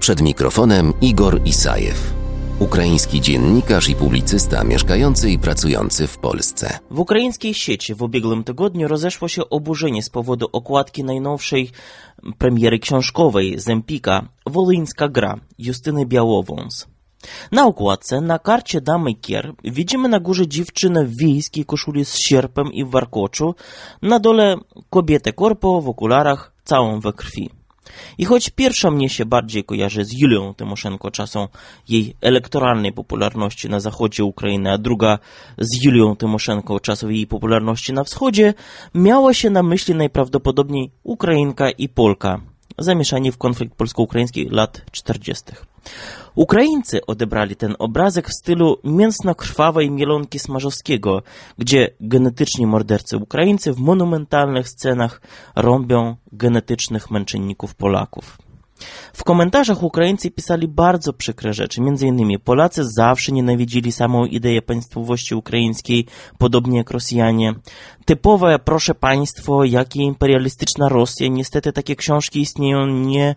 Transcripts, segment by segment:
Przed mikrofonem Igor Isajew, ukraiński dziennikarz i publicysta mieszkający i pracujący w Polsce. W ukraińskiej sieci w ubiegłym tygodniu rozeszło się oburzenie z powodu okładki najnowszej premiery książkowej z Empika Wolyńska gra Justyny Białowąs. Na okładce, na karcie damy kier, widzimy na górze dziewczynę w wiejskiej koszuli z sierpem i w warkoczu, na dole kobietę korpo w okularach, całą we krwi. I choć pierwsza mnie się bardziej kojarzy z Julią Tymoszenko czasą jej elektoralnej popularności na zachodzie Ukrainy, a druga z Julią Tymoszenko czasów jej popularności na wschodzie, miała się na myśli najprawdopodobniej Ukrainka i Polka, zamieszani w konflikt polsko-ukraiński lat 40. Ukraińcy odebrali ten obrazek w stylu mięsno-krwawej mielonki Smarzowskiego, gdzie genetyczni mordercy Ukraińcy w monumentalnych scenach rąbią genetycznych męczenników Polaków. W komentarzach Ukraińcy pisali bardzo przykre rzeczy. Innymi Polacy zawsze nienawidzili samą ideę państwowości ukraińskiej, podobnie jak Rosjanie. Typowe, proszę państwo, jak i imperialistyczna Rosja. Niestety takie książki istnieją nie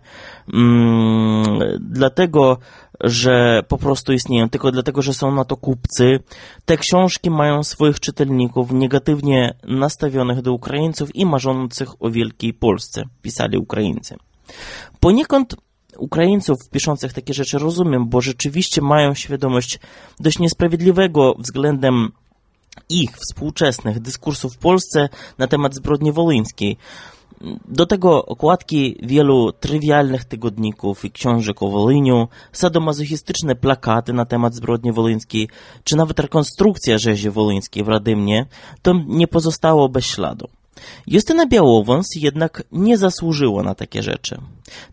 mm, dlatego, że po prostu istnieją, tylko dlatego, że są na to kupcy. Te książki mają swoich czytelników negatywnie nastawionych do Ukraińców i marzących o wielkiej Polsce, pisali Ukraińcy. Poniekąd Ukraińców piszących takie rzeczy rozumiem, bo rzeczywiście mają świadomość dość niesprawiedliwego względem ich współczesnych dyskursów w Polsce na temat zbrodni wołyńskiej. Do tego okładki wielu trywialnych tygodników i książek o Wolyniu, sadomazochistyczne plakaty na temat zbrodni wolyńskiej, czy nawet rekonstrukcja rzezi wolyńskiej w Radymnie, to nie pozostało bez śladu. Justyna Białowąs jednak nie zasłużyła na takie rzeczy.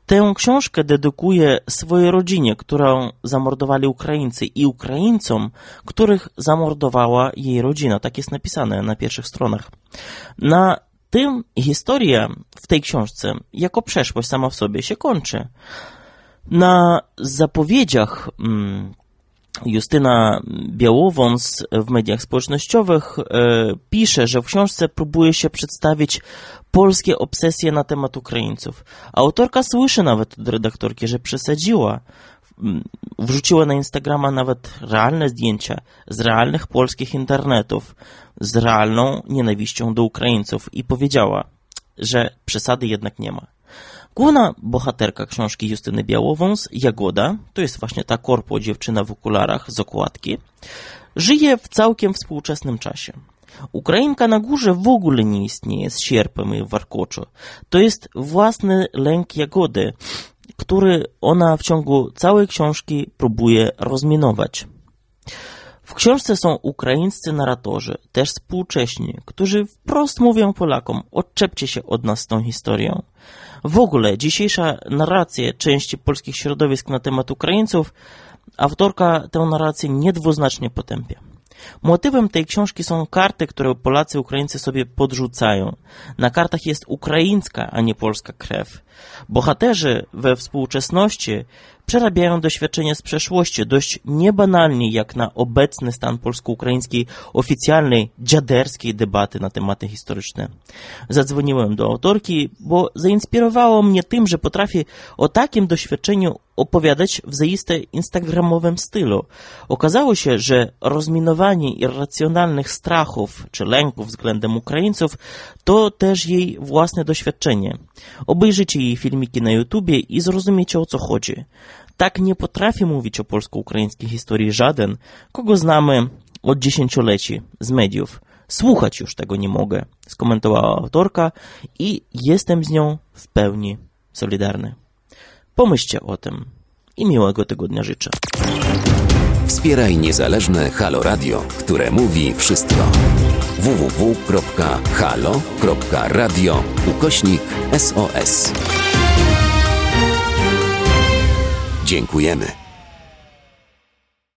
Tę książkę dedykuje swojej rodzinie, którą zamordowali Ukraińcy i Ukraińcom, których zamordowała jej rodzina. Tak jest napisane na pierwszych stronach. Na tym historia w tej książce, jako przeszłość sama w sobie, się kończy. Na zapowiedziach mm, Justyna Białowąs w mediach społecznościowych e, pisze, że w książce próbuje się przedstawić polskie obsesje na temat Ukraińców. Autorka słyszy nawet od redaktorki, że przesadziła. Wrzuciła na Instagrama nawet realne zdjęcia z realnych polskich internetów z realną nienawiścią do Ukraińców i powiedziała, że przesady jednak nie ma. Główna bohaterka książki Justyny Białowąs, Jagoda, to jest właśnie ta korpo dziewczyna w okularach z okładki, żyje w całkiem współczesnym czasie. Ukrainka na górze w ogóle nie istnieje z sierpem i warkoczu. To jest własny lęk Jagody, który ona w ciągu całej książki próbuje rozminować. W książce są ukraińscy narratorzy, też współcześni, którzy wprost mówią Polakom, odczepcie się od nas z tą historią. W ogóle dzisiejsza narracja części polskich środowisk na temat Ukraińców, autorka tę narrację niedwuznacznie potępia. Motywem tej książki są karty, które Polacy, Ukraińcy sobie podrzucają. Na kartach jest ukraińska, a nie polska krew. Bohaterzy we współczesności przerabiają doświadczenia z przeszłości dość niebanalnie jak na obecny stan polsko-ukraińskiej oficjalnej, dziaderskiej debaty na tematy historyczne. Zadzwoniłem do autorki, bo zainspirowało mnie tym, że potrafi o takim doświadczeniu opowiadać w zaiste instagramowym stylu. Okazało się, że rozminowanie irracjonalnych strachów czy lęków względem Ukraińców to też jej własne doświadczenie. Obejrzyjcie jej filmiki na YouTubie i zrozumiecie o co chodzi. Tak nie potrafi mówić o polsko-ukraińskiej historii żaden, kogo znamy od dziesięcioleci z mediów. Słuchać już tego nie mogę, skomentowała autorka i jestem z nią w pełni solidarny. Pomyślcie o tym i miłego tygodnia życzę. Wspieraj niezależne Halo Radio, które mówi wszystko. www.halo.radio ukośnik SOS. Dziękujemy.